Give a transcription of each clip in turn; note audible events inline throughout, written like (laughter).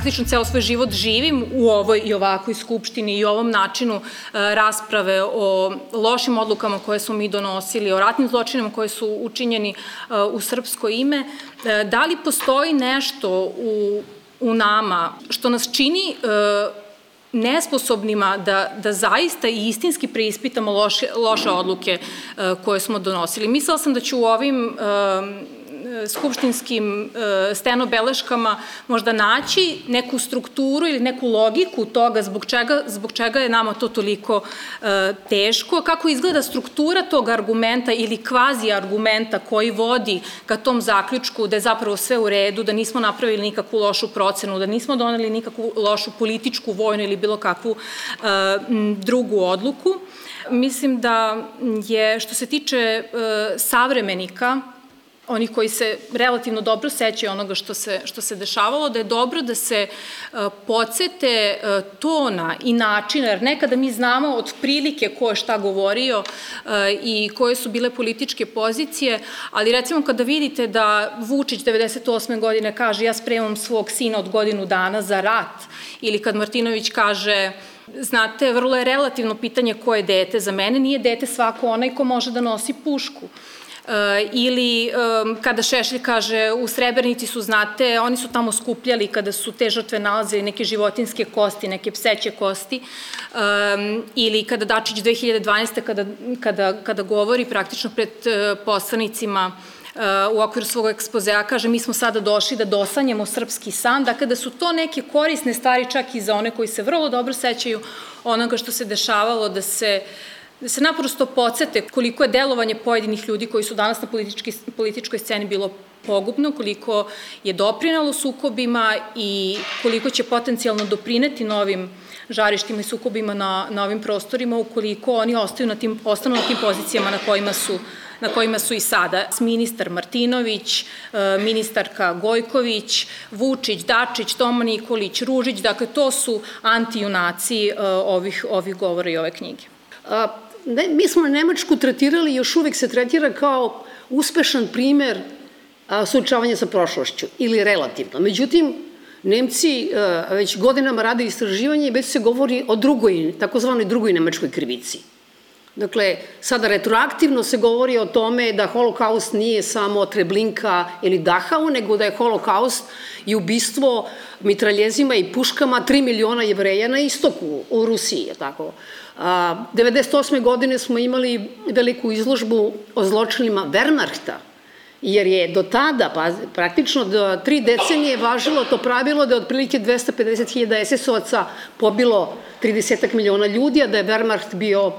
praktično ceo svoj život živim u ovoj i ovakvoj skupštini i ovom načinu e, rasprave o lošim odlukama koje smo mi donosili, o ratnim zločinima koje su učinjeni e, u srpsko ime, da li postoji nešto u, u nama što nas čini nesposobnima da, da zaista i istinski preispitamo loše, loše odluke koje smo donosili. Mislila sam da ću u ovim skupštinskim e, stenobeleškama možda naći neku strukturu ili neku logiku toga zbog čega, zbog čega je nama to toliko e, teško, kako izgleda struktura tog argumenta ili kvazi argumenta koji vodi ka tom zaključku da je zapravo sve u redu, da nismo napravili nikakvu lošu procenu, da nismo doneli nikakvu lošu političku, vojnu ili bilo kakvu e, drugu odluku. Mislim da je, što se tiče savremenika, onih koji se relativno dobro sećaju onoga što se, što se dešavalo, da je dobro da se uh, podsete uh, tona i načina, jer nekada mi znamo od prilike ko je šta govorio uh, i koje su bile političke pozicije, ali recimo kada vidite da Vučić 98. godine kaže ja spremam svog sina od godinu dana za rat, ili kad Martinović kaže Znate, vrlo je relativno pitanje ko je dete. Za mene nije dete svako onaj ko može da nosi pušku. Eh, ili kada Šešelj kaže u Srebrenici su, znate, oni su tamo skupljali kada su te žrtve nalazili neke životinske kosti, neke pseće kosti, ili kada Dačić 2012. kada, kada, kada govori praktično pred eh, poslanicima eh, u okviru svog ekspozea kaže mi smo sada došli da dosanjamo srpski san, dakle da su to neke korisne stvari čak i za one koji se vrlo dobro sećaju onoga što se dešavalo da se uh, da se naprosto podsete koliko je delovanje pojedinih ljudi koji su danas na političkoj sceni bilo pogubno, koliko je doprinalo sukobima i koliko će potencijalno doprineti novim žarištima i sukobima na, na ovim prostorima ukoliko oni ostaju na tim, ostanu na tim pozicijama na kojima su na kojima su i sada. Ministar Martinović, e, ministarka Gojković, Vučić, Dačić, Toma Nikolić, Ružić, dakle to su antijunaci e, ovih, ovih govora i ove knjige ne, mi smo Nemačku tretirali, još uvek se tretira kao uspešan primer a, suočavanja sa prošlošću, ili relativno. Međutim, Nemci a, već godinama rade istraživanje i već se govori o drugoj, takozvanoj drugoj nemačkoj krivici. Dakle, sada retroaktivno se govori o tome da holokaust nije samo Treblinka ili Dachau, nego da je holokaust i ubistvo mitraljezima i puškama 3 miliona jevreja na istoku u Rusiji, tako. A, 98. godine smo imali veliku izložbu o zločinima Wehrmachta, jer je do tada, pa, praktično do tri decenije važilo to pravilo da je otprilike 250.000 SS-ovaca pobilo 30 miliona ljudi, a da je Wehrmacht bio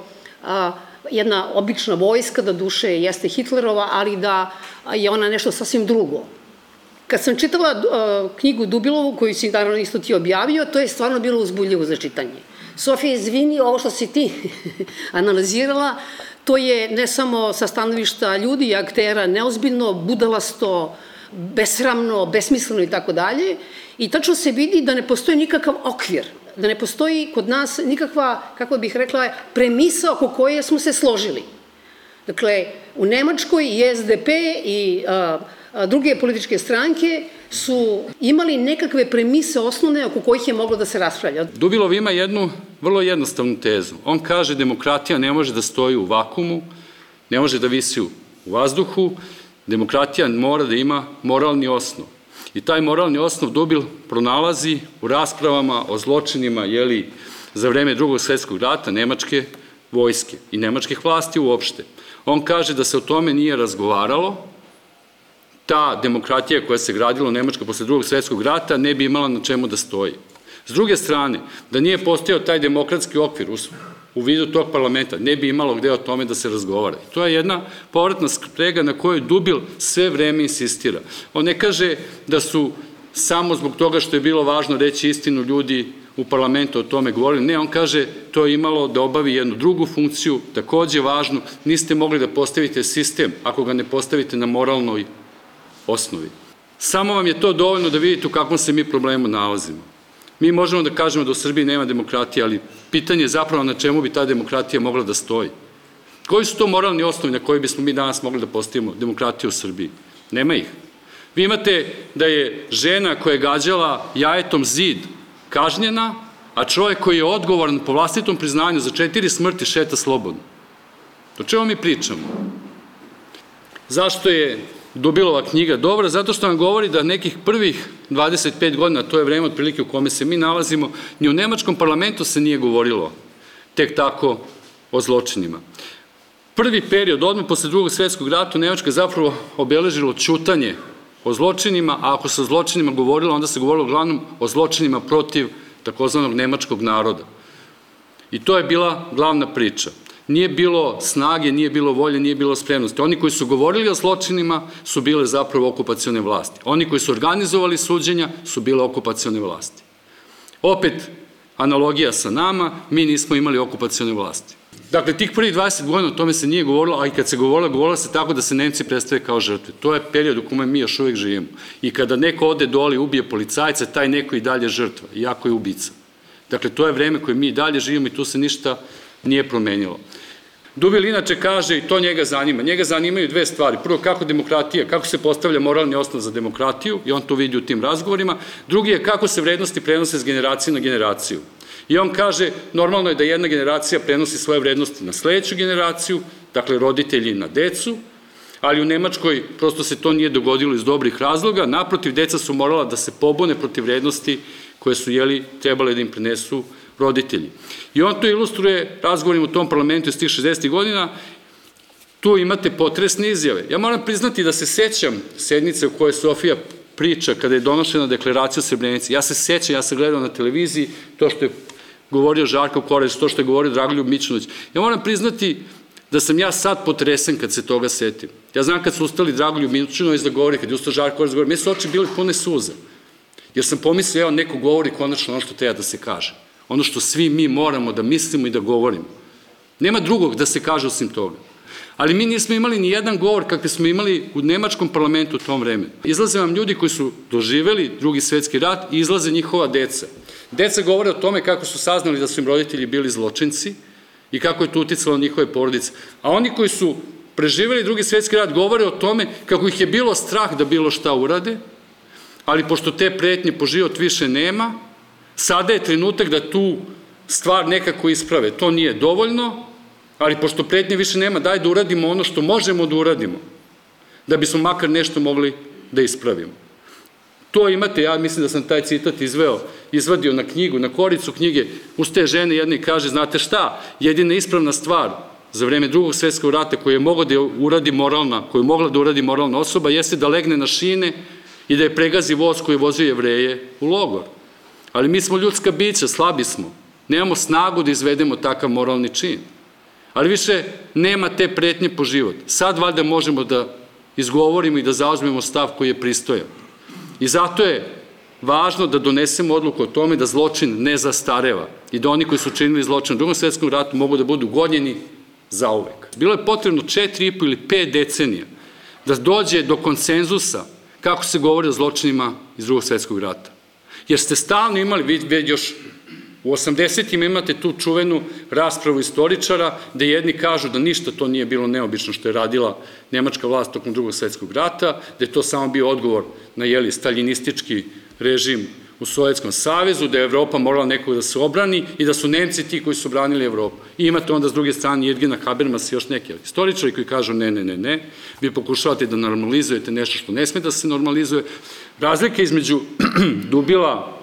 a, jedna obična vojska, da duše jeste Hitlerova, ali da je ona nešto sasvim drugo. Kad sam čitala uh, knjigu Dubilovu, koju si naravno isto ti objavio, to je stvarno bilo uzbuljivo za čitanje. Sofija, izvini, ovo što si ti (laughs) analizirala, to je ne samo sa stanovišta ljudi i aktera neozbiljno, budalasto, besramno, besmisleno i tako dalje. I tačno se vidi da ne postoji nikakav okvir, da ne postoji kod nas nikakva, kako bih rekla, premisa oko koje smo se složili. Dakle, u Nemačkoj i SDP i a, druge političke stranke su imali nekakve premise osnovne oko kojih je moglo da se raspravlja. Dubilov ima jednu vrlo jednostavnu tezu. On kaže demokratija ne može da stoji u vakumu, ne može da visi u vazduhu, demokratija mora da ima moralni osnov. I taj moralni osnov Dubil pronalazi u raspravama o zločinima, jeli, za vreme drugog svetskog rata Nemačke vojske i nemačkih vlasti uopšte. On kaže da se o tome nije razgovaralo, ta demokratija koja se gradila u Nemačkoj posle drugog svetskog rata ne bi imala na čemu da stoji. S druge strane, da nije postojao taj demokratski okvir u, u vidu tog parlamenta, ne bi imalo gde o tome da se razgovara. I to je jedna povratna sprega na kojoj Dubil sve vreme insistira. On ne kaže da su samo zbog toga što je bilo važno reći istinu ljudi u parlamentu o tome govorili. Ne, on kaže to je imalo da obavi jednu drugu funkciju, takođe važnu, niste mogli da postavite sistem ako ga ne postavite na moralnoj osnovi. Samo vam je to dovoljno da vidite u kakvom se mi problemu nalazimo. Mi možemo da kažemo da u Srbiji nema demokratije, ali pitanje je zapravo na čemu bi ta demokratija mogla da stoji. Koji su to moralni osnovi na koji bismo mi danas mogli da postavimo demokratiju u Srbiji? Nema ih. Vi imate da je žena koja je gađala jajetom zid kažnjena, a čovjek koji je odgovoran po vlastitom priznanju za četiri smrti šeta slobodno. O čemu mi pričamo? Zašto je Dubilova knjiga dobra? Zato što nam govori da nekih prvih 25 godina, to je vreme otprilike u kome se mi nalazimo, ni u Nemačkom parlamentu se nije govorilo tek tako o zločinima. Prvi period, odmah posle drugog svetskog rata, Nemačka je zapravo obeležilo čutanje o zločinima, a ako se o zločinima govorilo, onda se govorilo uglavnom o zločinima protiv takozvanog nemačkog naroda. I to je bila glavna priča. Nije bilo snage, nije bilo volje, nije bilo spremnosti. Oni koji su govorili o zločinima su bile zapravo okupacione vlasti. Oni koji su organizovali suđenja su bile okupacione vlasti. Opet, analogija sa nama, mi nismo imali okupacione vlasti. Dakle, tih prvih 20 godina o tome se nije govorilo, a i kad se govorilo, govorilo se tako da se Nemci predstave kao žrtve. To je period u kome mi još uvek živimo. I kada neko ode dole i ubije policajca, taj neko i dalje žrtva, iako je ubica. Dakle, to je vreme koje mi i dalje živimo i tu se ništa nije promenilo. Dubil inače kaže i to njega zanima. Njega zanimaju dve stvari. Prvo, kako demokratija, kako se postavlja moralni osnov za demokratiju i on to vidi u tim razgovorima. Drugi je kako se vrednosti prenose s generacije na generaciju. I on kaže, normalno je da jedna generacija prenosi svoje vrednosti na sledeću generaciju, dakle roditelji na decu, ali u Nemačkoj prosto se to nije dogodilo iz dobrih razloga, naprotiv, deca su morala da se pobune protiv vrednosti koje su jeli, trebale da im prenesu roditelji. I on to ilustruje razgovorim u tom parlamentu iz tih 60. godina, tu imate potresne izjave. Ja moram priznati da se sećam sednice u kojoj Sofija priča kada je donošena deklaracija o Srebrenici. Ja se sećam, ja sam gledao na televiziji to što je govorio Žarko Koreć, to što je govorio Dragoljub Mičinović. Ja moram priznati da sam ja sad potresen kad se toga setim. Ja znam kad su ustali Dragoljub Mičinović da govori, kad je ustao Žarko Koreć da govori, meni su oči bile pune suza. Jer sam pomislio, evo, neko govori konačno ono što treba da se kaže ono što svi mi moramo da mislimo i da govorimo. Nema drugog da se kaže osim toga. Ali mi nismo imali ni jedan govor kakve smo imali u nemačkom parlamentu u tom vreme. Izlaze vam ljudi koji su doživeli drugi svetski rat i izlaze njihova deca. Deca govore o tome kako su saznali da su im roditelji bili zločinci i kako je to uticalo njihove porodice. A oni koji su preživeli drugi svetski rat govore o tome kako ih je bilo strah da bilo šta urade, ali pošto te pretnje po život više nema, Sada je trenutak da tu stvar nekako isprave. To nije dovoljno, ali pošto pretnje više nema, daj da uradimo ono što možemo da uradimo, da bismo makar nešto mogli da ispravimo. To imate, ja mislim da sam taj citat izveo, izvadio na knjigu, na koricu knjige, uz te žene jedne kaže, znate šta, jedina ispravna stvar za vreme drugog svetskog rata koju je mogla da uradi moralna, koju je mogla da uradi moralna osoba, jeste da legne na šine i da je pregazi voz koji je vozio jevreje u logor. Ali mi smo ljudska bića, slabi smo. Nemamo snagu da izvedemo takav moralni čin. Ali više nema te pretnje po život. Sad valjda možemo da izgovorimo i da zauzmemo stav koji je pristojan. I zato je važno da donesemo odluku o tome da zločin ne zastareva i da oni koji su činili zločin u drugom svetskom ratu mogu da budu gonjeni zauvek. Bilo je potrebno četiri i po ili pet decenija da dođe do konsenzusa kako se govori o zločinima iz drugog svetskog rata. Jer ste stalno imali, vi još u 80. imate tu čuvenu raspravu istoričara, gde jedni kažu da ništa to nije bilo neobično što je radila nemačka vlast tokom drugog svetskog rata, da je to samo bio odgovor na jeli, staljinistički režim u Sovjetskom savezu, da je Evropa morala nekog da se obrani i da su Nemci ti koji su branili Evropu. I imate onda s druge strane Jedgina Habermas i još neke istoričari koji kažu ne, ne, ne, ne, vi pokušavate da normalizujete nešto što ne sme da se normalizuje. Razlika između (clears throat) Dubila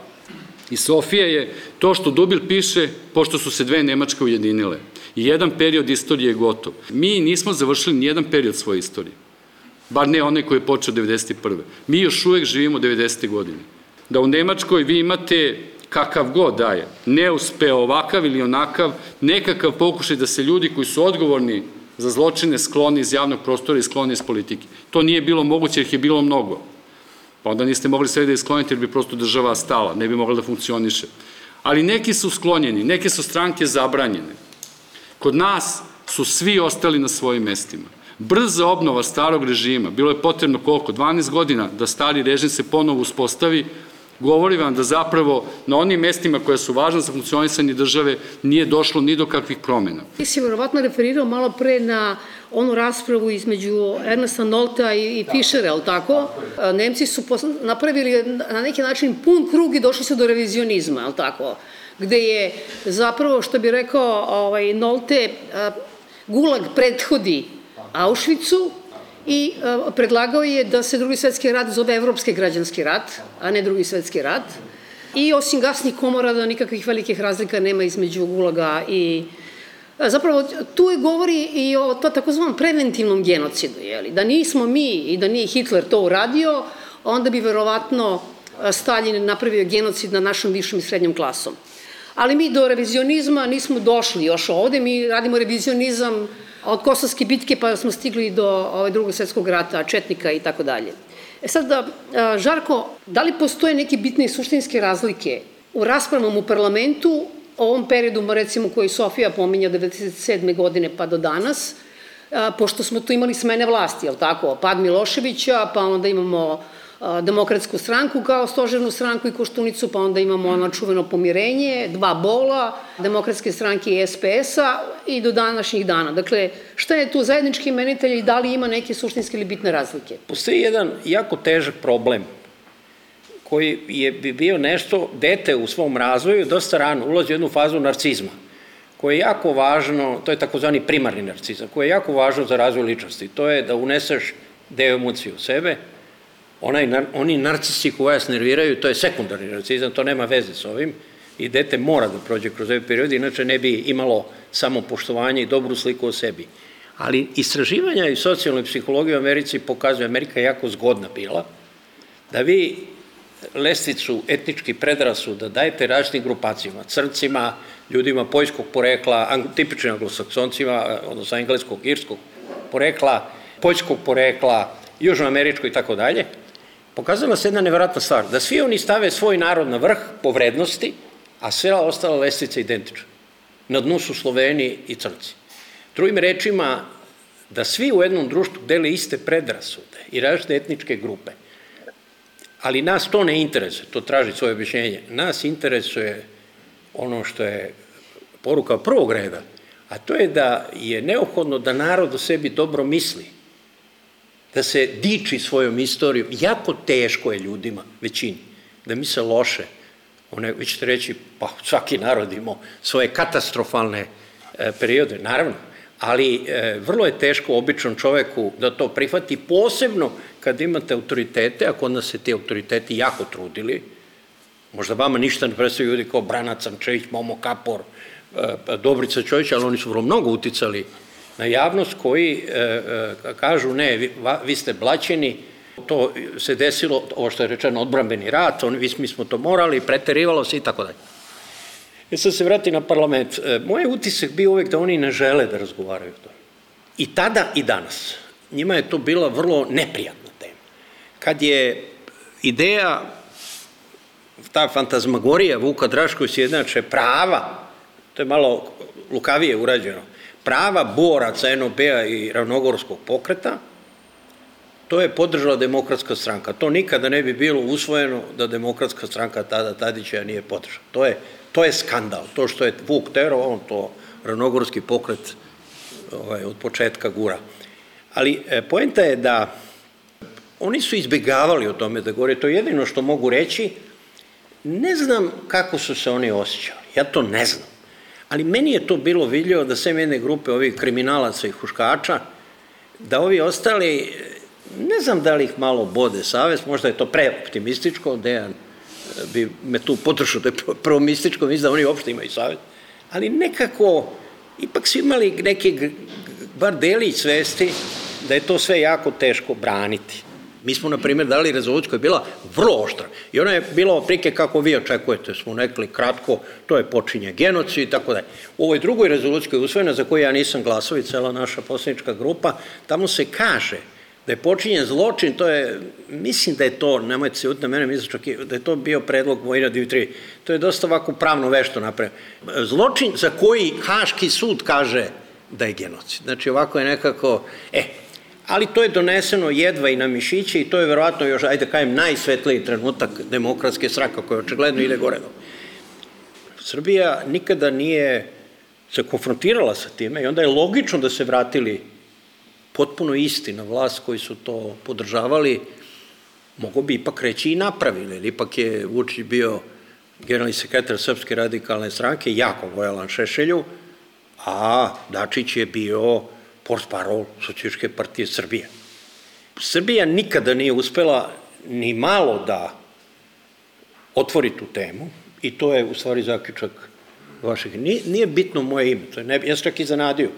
i Sofije je to što Dubil piše pošto su se dve Nemačke ujedinile. I jedan period istorije je gotov. Mi nismo završili ni jedan period svoje istorije. Bar ne onaj koji je počeo 1991. Mi još uvek živimo 90. godine da u Nemačkoj vi imate kakav god daje, neuspeo ovakav ili onakav, nekakav pokušaj da se ljudi koji su odgovorni za zločine skloni iz javnog prostora i skloni iz politike. To nije bilo moguće jer ih je bilo mnogo. Pa onda niste mogli sve da isklonite jer bi prosto država stala, ne bi mogla da funkcioniše. Ali neki su sklonjeni, neke su stranke zabranjene. Kod nas su svi ostali na svojim mestima. Brza obnova starog režima, bilo je potrebno koliko? 12 godina da stari režim se ponovo uspostavi, govori vam da zapravo na onim mestima koja su važna za funkcionisanje države nije došlo ni do kakvih promena. Ti si verovatno referirao malo pre na onu raspravu između Ernesta Nolta i, i Fischera, ali tako? tako Nemci su napravili na neki način pun krug i došli su do revizionizma, ali tako? Gde je zapravo, što bi rekao ovaj, Nolte, gulag prethodi Auschwitzu, i uh, predlagao je da se drugi svetski rat zove Evropski građanski rat, a ne drugi svetski rat. I osim gasnih komora da nikakvih velikih razlika nema između Gulaga i Zapravo, tu je govori i o to takozvanom preventivnom genocidu, jeli? da nismo mi i da nije Hitler to uradio, onda bi verovatno Stalin napravio genocid na našom višom i srednjom klasom. Ali mi do revizionizma nismo došli još ovde, mi radimo revizionizam od Kosovske bitke pa smo stigli do ovaj, drugog svetskog rata, Četnika i tako dalje. E sad, da, Žarko, da li postoje neke bitne i suštinske razlike u raspravama u parlamentu o ovom periodu, recimo, koji Sofija pominja 97. godine pa do danas, pošto smo tu imali smene vlasti, je li tako, pad Miloševića, pa onda imamo demokratsku stranku kao stožernu stranku i Koštunicu, pa onda imamo ono čuveno pomirenje, dva bola, demokratske stranke i SPS-a i do današnjih dana. Dakle, šta je tu zajednički imenitelj i da li ima neke suštinske ili bitne razlike? Postoji jedan jako težak problem koji je bi bio nešto, dete u svom razvoju dosta rano ulazi u jednu fazu narcizma, koje je jako važno, to je takozvani primarni narcizam, koje je jako važno za razvoj ličnosti. To je da uneseš deo emocije u sebe, Onaj, oni narcisi koji vas nerviraju, to je sekundarni narcizam, to nema veze s ovim i dete mora da prođe kroz ovaj period, inače ne bi imalo samo poštovanje i dobru sliku o sebi. Ali istraživanja i socijalnoj psihologiji u Americi pokazuje, Amerika je jako zgodna bila, da vi lesticu etnički predrasu da dajete različitim grupacijama, crncima, ljudima poljskog porekla, tipičnim anglosaksoncima, odnosno engleskog, irskog porekla, poljskog porekla, južnoameričko i tako dalje, pokazala se jedna nevratna stvar, da svi oni stave svoj narod na vrh po vrednosti, a sve ostala lestvica identična. Na dnu su Sloveni i Crnci. Drugim rečima, da svi u jednom društvu dele iste predrasude i različite etničke grupe. Ali nas to ne interesuje, to traži svoje objašnjenje. Nas interesuje ono što je poruka prvog reda, a to je da je neophodno da narod o sebi dobro misli, da se diči svojom istorijom. Jako teško je ljudima, većini, da misle loše. One, vi ćete reći, pa svaki narod imao svoje katastrofalne e, periode, naravno, ali e, vrlo je teško običnom čoveku da to prihvati, posebno kad imate autoritete, a kod nas se ti autoriteti jako trudili, možda vama ništa ne predstavljaju ljudi kao Branac Samčević, Momo Kapor, e, Dobrica Čović, ali oni su vrlo mnogo uticali na javnost koji e, e, kažu ne, vi, va, vi ste blaćeni, to se desilo, ovo što je rečeno, odbrambeni rat, on, mi smo to morali, preterivalo se i tako dalje. E sad se vrati na parlament. E, moj utisak bio uvek da oni ne žele da razgovaraju o to. I tada i danas. Njima je to bila vrlo neprijatna tema. Kad je ideja, ta fantazmagorija Vuka Drašković jednače prava, to je malo lukavije urađeno, prava boraca NOB-a i ravnogorskog pokreta, to je podržala demokratska stranka. To nikada ne bi bilo usvojeno da demokratska stranka tada Tadića nije podržala. To je, to je skandal. To što je Vuk Tero, on to ravnogorski pokret ovaj, od početka gura. Ali e, poenta je da oni su izbegavali o tome da govore, to je jedino što mogu reći, ne znam kako su se oni osjećali, ja to ne znam. Ali meni je to bilo vidljivo da sve jedne grupe ovih kriminalaca i huškača, da ovi ostali, ne znam da li ih malo bode savest, možda je to preoptimističko, Dejan e, bi me tu potrošao da je promističko, mislim da oni uopšte imaju savest, ali nekako, ipak su imali neke, bar delić svesti, da je to sve jako teško braniti. Mi smo, na primjer, dali rezoluciju koja je bila vrlo oštra i ona je bila oprike kako vi očekujete, smo nekli kratko, to je počinje genocid i tako dalje. U ovoj drugoj rezoluciji koja je usvojena, za koju ja nisam glasao i cela naša posljednička grupa, tamo se kaže da je počinjen zločin, to je, mislim da je to, nemojte se utne mene, mislim čak da je to bio predlog Vojna Dimitri, to je dosta ovako pravno vešto napravljeno. Zločin za koji Haški sud kaže da je genocid. Znači ovako je nekako, e, ali to je doneseno jedva i na mišiće i to je verovatno još, ajde da kajem, najsvetliji trenutak demokratske sraka koja očigledno ide gore. Srbija nikada nije se konfrontirala sa time i onda je logično da se vratili potpuno isti na vlast koji su to podržavali, mogo bi ipak reći i napravili, jer ipak je Vučić bio generalni sekretar Srpske radikalne stranke, jako lojalan Šešelju, a Dačić je bio port parol Socialističke partije Srbije. Srbija nikada nije uspela ni malo da otvori tu temu i to je u stvari zaključak vašeg. Nije, nije bitno moje ime, to je ne, ja sam čak i zanadio.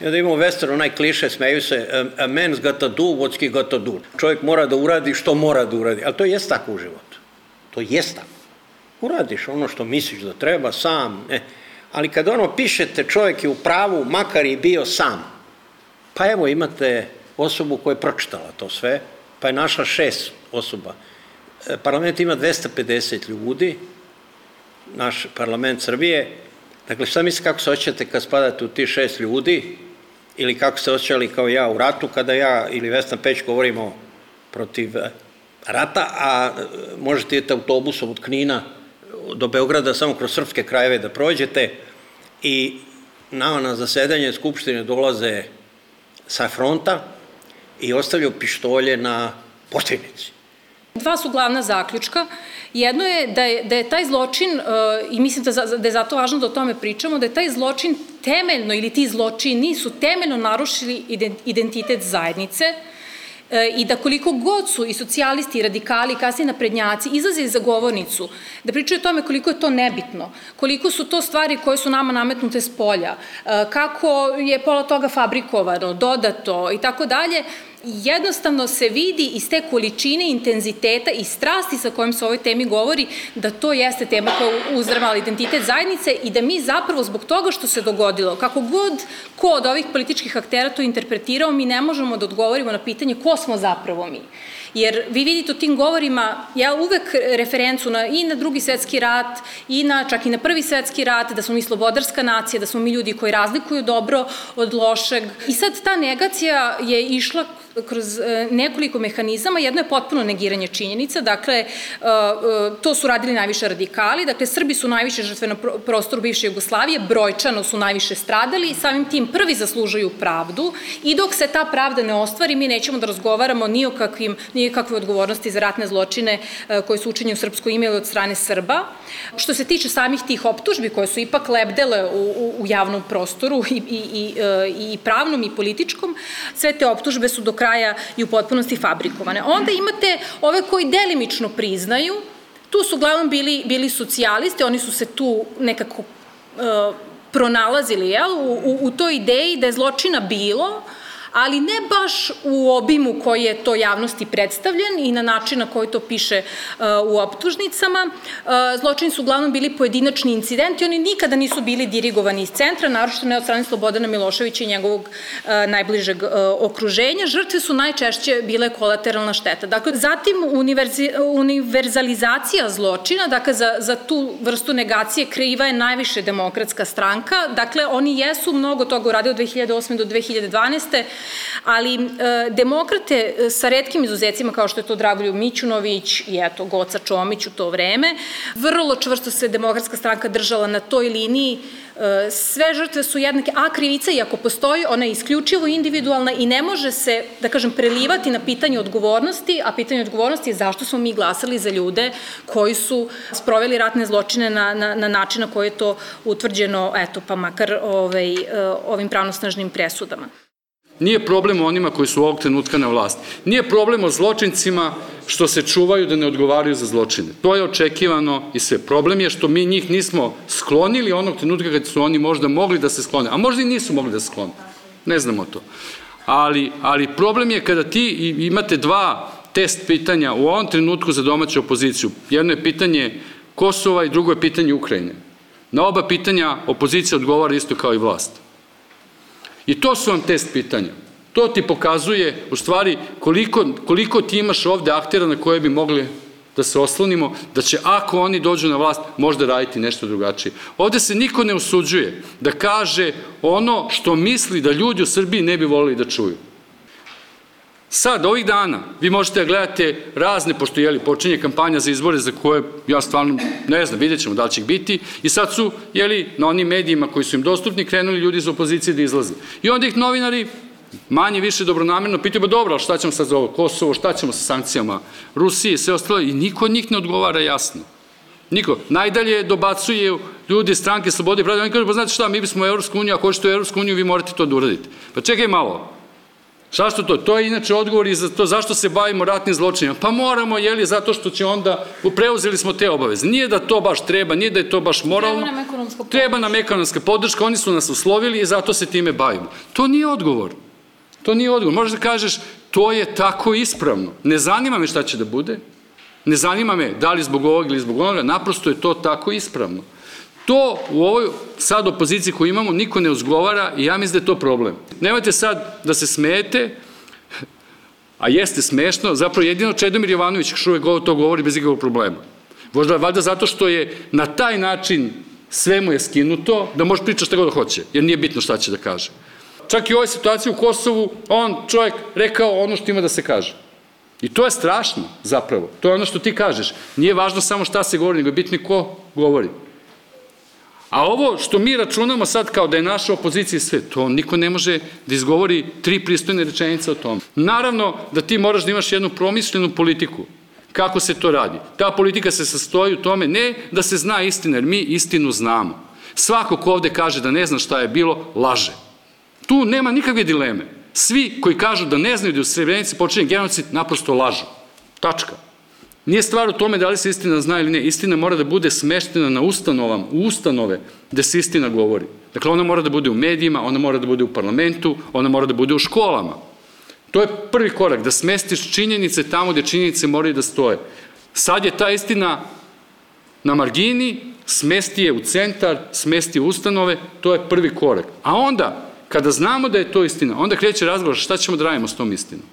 I onda imamo western, onaj kliše, smeju se, a, a man's got to do what's he got to do. Čovjek mora da uradi što mora da uradi, ali to je tako u životu. To je tako. Uradiš ono što misliš da treba, sam, ne. Ali kad ono pišete, čovjek je u pravu, makar i bio sam. Pa evo imate osobu koja je pročitala to sve, pa je našla šest osoba. E, parlament ima 250 ljudi, naš parlament Srbije. Dakle, šta mislite kako se osjećate kad spadate u ti šest ljudi ili kako se osjećali kao ja u ratu kada ja ili Vesna Peć govorimo protiv e, rata, a e, možete idete autobusom od Knina do Beograda samo kroz srpske krajeve da prođete i nama na zasedanje Skupštine dolaze sa fronta i ostavljaju pištolje na postojnici. Dva su glavna zaključka. Jedno je da je, da je taj zločin, uh, i mislim da, da je zato važno da o tome pričamo, da je taj zločin temeljno, ili ti zločini su temeljno narušili identitet zajednice, e, i da koliko god su i socijalisti i radikali i kasnije naprednjaci izlazili za govornicu da pričaju o tome koliko je to nebitno, koliko su to stvari koje su nama nametnute s polja, e, kako je pola toga fabrikovano, dodato i tako dalje, jednostavno se vidi iz te količine intenziteta i strasti sa kojim se o ovoj temi govori da to jeste tema koja uzrmala identitet zajednice i da mi zapravo zbog toga što se dogodilo, kako god ko od ovih političkih aktera to interpretirao, mi ne možemo da odgovorimo na pitanje ko smo zapravo mi. Jer vi vidite u tim govorima, ja uvek referencu na, i na drugi svetski rat, i na, čak i na prvi svetski rat, da smo mi slobodarska nacija, da smo mi ljudi koji razlikuju dobro od lošeg. I sad ta negacija je išla kroz e, nekoliko mehanizama. Jedno je potpuno negiranje činjenica, dakle, e, e, to su radili najviše radikali, dakle, Srbi su najviše žrtve na prostoru bivše Jugoslavije, brojčano su najviše stradali, samim tim prvi zaslužuju pravdu i dok se ta pravda ne ostvari, mi nećemo da razgovaramo ni o kakvim, ni o kakve odgovornosti za ratne zločine koje su učinjeni u srpsko ime od strane Srba. Što se tiče samih tih optužbi koje su ipak lebdele u, u, u javnom prostoru i, i, i, i pravnom i političkom, sve te optužbe su do kraja kraja i u potpunosti fabrikovane. Onda imate ove koji delimično priznaju, tu su uglavnom bili, bili socijalisti, oni su se tu nekako uh, pronalazili jel, u, u, u toj ideji da je zločina bilo, ali ne baš u obimu koji je to javnosti predstavljen i na način na koji to piše uh, u optužnicama. Uh, zločini su uglavnom bili pojedinačni incidenti, oni nikada nisu bili dirigovani iz centra, naročito ne od strane Slobodana Miloševića i njegovog uh, najbližeg okruženja. Žrtve su najčešće bile kolateralna šteta. Dakle, zatim univerzalizacija zločina, dakle, za, za tu vrstu negacije kriva je najviše demokratska stranka. Dakle, oni jesu mnogo toga uradili od 2008. do 2012 ali e, demokrate e, sa redkim izuzecima kao što je to Dragoljub Mićunović i eto Goca Čomić u to vreme, vrlo čvrsto se demokratska stranka držala na toj liniji e, sve žrtve su jednake, a krivica i ako postoji, ona je isključivo individualna i ne može se, da kažem, prelivati na pitanje odgovornosti, a pitanje odgovornosti je zašto smo mi glasali za ljude koji su sproveli ratne zločine na, na, na način na koji je to utvrđeno, eto, pa makar ovaj, ovim pravnosnažnim presudama. Nije problem onima koji su ovog trenutka na vlasti. Nije problem o zločincima što se čuvaju da ne odgovaraju za zločine. To je očekivano i sve. Problem je što mi njih nismo sklonili onog trenutka kad su oni možda mogli da se sklone. A možda i nisu mogli da se sklone. Ne znamo to. Ali, ali problem je kada ti imate dva test pitanja u ovom trenutku za domaću opoziciju. Jedno je pitanje Kosova i drugo je pitanje Ukrajine. Na oba pitanja opozicija odgovara isto kao i vlast. I to su vam test pitanja. To ti pokazuje, u stvari, koliko, koliko ti imaš ovde aktera na koje bi mogli da se oslonimo, da će ako oni dođu na vlast možda raditi nešto drugačije. Ovde se niko ne usuđuje da kaže ono što misli da ljudi u Srbiji ne bi volili da čuju. Sad, ovih dana, vi možete da gledate razne, pošto jeli, počinje kampanja za izbore za koje ja stvarno ne znam, vidjet ćemo da li će ih biti, i sad su, jeli, na onim medijima koji su im dostupni, krenuli ljudi iz opozicije da izlaze. I onda ih novinari manje više dobronamerno pitaju, ba dobro, šta ćemo sad za ovo Kosovo, šta ćemo sa sankcijama Rusije i sve ostalo, i niko od njih ne odgovara jasno. Niko. Najdalje dobacuje ljudi stranke Slobode i Pravde, oni kažu, pa znate šta, mi bismo u Evropsku uniju, ako hoćete u Evropsku uniju, vi morate to da uradite. Pa čekaj malo, Šta što to? To je inače odgovor i za to zašto se bavimo ratnim zločinima. Pa moramo, jeli, zato što će onda, preuzeli smo te obaveze. Nije da to baš treba, nije da je to baš moralno. Treba nam ekonomska podrška. Treba nam ekonomska podrška, oni su nas uslovili i zato se time bavimo. To nije odgovor. To nije odgovor. Možeš da kažeš, to je tako ispravno. Ne zanima me šta će da bude, ne zanima me da li zbog ovog ili zbog onoga, naprosto je to tako ispravno. To u ovoj sad opoziciji koju imamo niko ne uzgovara i ja mislim da je to problem. Nemojte sad da se smete, a jeste smešno, zapravo jedino Čedomir Jovanović uvek to govori bez ikakvog problema. Možda valjda zato što je na taj način sve mu je skinuto, da može pričati šta god hoće, jer nije bitno šta će da kaže. Čak i u ovoj situaciji u Kosovu, on, čovjek, rekao ono što ima da se kaže. I to je strašno, zapravo. To je ono što ti kažeš. Nije važno samo šta se govori, nego je bitno ko govori. A ovo što mi računamo sad kao da je naša opozicija sve, to niko ne može da izgovori tri pristojne rečenice o tom. Naravno da ti moraš da imaš jednu promišljenu politiku. Kako se to radi? Ta politika se sastoji u tome ne da se zna istina, jer mi istinu znamo. Svako ko ovde kaže da ne zna šta je bilo, laže. Tu nema nikakve dileme. Svi koji kažu da ne znaju da u Srebrenici počinje genocid, naprosto lažu. Tačka. Nije stvar u tome da li se istina zna ili ne. Istina mora da bude smeštena na ustanovam, u ustanove gde se istina govori. Dakle, ona mora da bude u medijima, ona mora da bude u parlamentu, ona mora da bude u školama. To je prvi korak, da smestiš činjenice tamo gde činjenice moraju da stoje. Sad je ta istina na margini, smesti je u centar, smesti u ustanove, to je prvi korak. A onda, kada znamo da je to istina, onda kreće razgovor šta ćemo da radimo s tom istinom.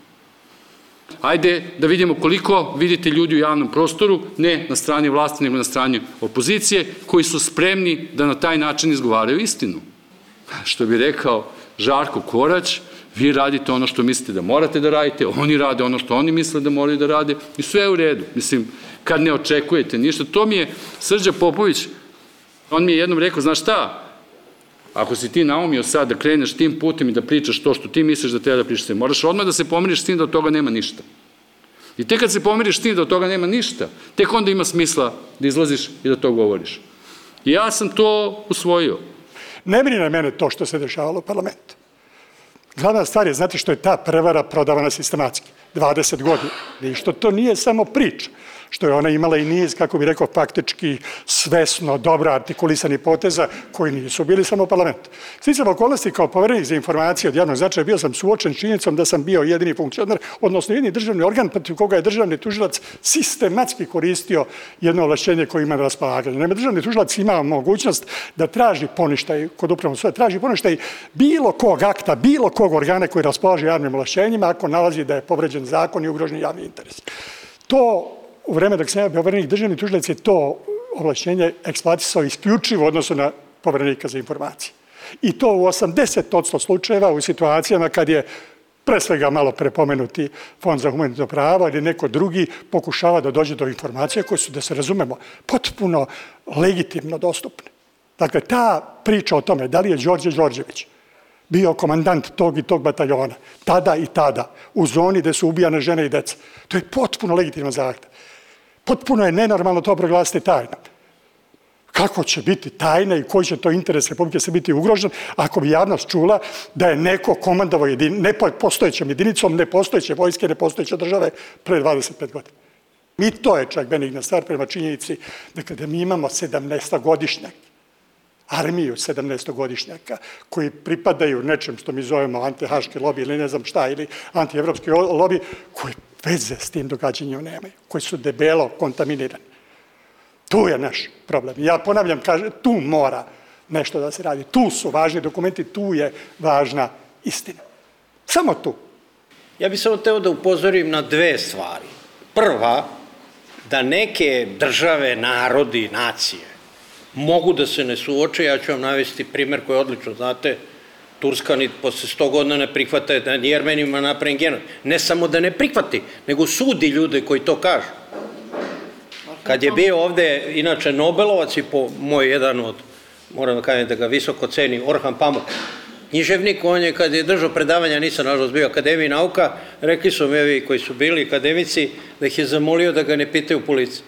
Ajde da vidimo koliko vidite ljudi u javnom prostoru, ne na strani vlasti, nego na strani opozicije, koji su spremni da na taj način izgovaraju istinu. Što bi rekao Žarko Korać, vi radite ono što mislite da morate da radite, oni rade ono što oni misle da moraju da rade i sve je u redu. Mislim, kad ne očekujete ništa, to mi je Srđa Popović, on mi je jednom rekao, znaš šta, Ako si ti naumio sad da kreneš tim putem i da pričaš to što ti misliš da treba da pričaš, moraš odmah da se pomiriš s tim da od toga nema ništa. I tek kad se pomiriš s tim da od toga nema ništa, tek onda ima smisla da izlaziš i da to govoriš. I ja sam to usvojio. Ne brine mene to što se dešavalo u parlamentu. Glavna stvar je, znate što je ta prevara prodavana sistematski, 20 godina. I što to nije samo priča što je ona imala i niz, kako bi rekao, faktički svesno, dobro artikulisani poteza koji nisu bili samo u parlamentu. Sticam okolnosti kao poverenik za informacije od javnog značaja bio sam suočen činjenicom da sam bio jedini funkcionar, odnosno jedini državni organ protiv koga je državni tužilac sistematski koristio jedno ovlašćenje koje ima na raspolaganju. Nema državni tužilac ima mogućnost da traži poništaj kod upravnog suda, traži poništaj bilo kog akta, bilo kog organa koji raspolaže javnim ovlašćenjima ako nalazi da je povređen zakon i ugrožen javni interes. To u vreme dok sam ja bio poverenik državni tužilac je to ovlašćenje eksploatisao isključivo odnosno na poverenika za informacije. I to u 80% slučajeva u situacijama kad je pre svega malo prepomenuti Fond za humanitarno pravo ili neko drugi pokušava da dođe do informacija koje su, da se razumemo, potpuno legitimno dostupne. Dakle, ta priča o tome da li je Đorđe Đorđević bio komandant tog i tog bataljona, tada i tada, u zoni gde su ubijane žene i deca, to je potpuno legitiman zahtev. Potpuno je nenormalno to proglasiti tajnom. Kako će biti tajna i koji će to interes Republike se biti ugrožen ako bi javnost čula da je neko komandovao jedin, nepostojećom jedinicom, nepostojeće vojske, nepostojeće države pre 25 godina. Mi to je čak benigna stvar prema činjenici da kada mi imamo 17-godišnjak, armiju 17-godišnjaka koji pripadaju nečem što mi zovemo antihaški lobi ili ne znam šta, ili antievropski lobi, koji veze s tim događanjem nemaju, koji su debelo kontaminirani. Tu je naš problem. Ja ponavljam, kaže, tu mora nešto da se radi. Tu su važni dokumenti, tu je važna istina. Samo tu. Ja bih samo teo da upozorim na dve stvari. Prva, da neke države, narodi, nacije mogu da se ne suoče, ja ću vam navesti primer koji odlično znate, Turska ni posle 100 godina ne prihvata da ni Jermenima napravim genot. Ne samo da ne prihvati, nego sudi ljude koji to kažu. Kad je bio ovde, inače, Nobelovac i po moj jedan od, moram da kažem da ga visoko ceni, Orhan Pamuk, književnik, on je kad je držao predavanja, nisam nažalost bio akademiji nauka, rekli su mi evi koji su bili akademici, da ih je zamolio da ga ne pitaju policiji.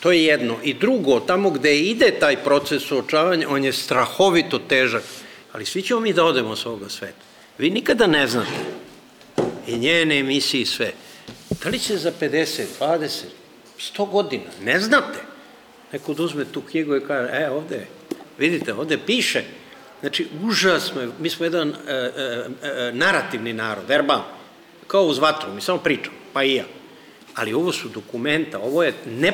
To je jedno. I drugo, tamo gde ide taj proces suočavanja, on je strahovito težak. Ali svi ćemo mi da odemo s ovoga sveta. Vi nikada ne znate. I njene emisije i sve. Da li će za 50, 20, 100 godina? Ne znate. Neko da uzme tu knjigu i kaže, e, ovde, vidite, ovde piše. Znači, užasno je, mi smo jedan e, e, e, narativni narod, verbal, kao uz vatru, mi samo pričamo, pa i ja ali ovo su dokumenta, ovo je, ne,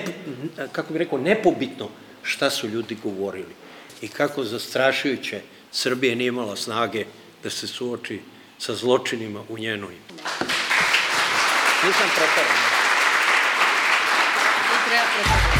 kako bih rekao, nepobitno šta su ljudi govorili i kako zastrašujuće Srbije nije imala snage da se suoči sa zločinima u njenoj. Nisam pretaran. Treba pretaran.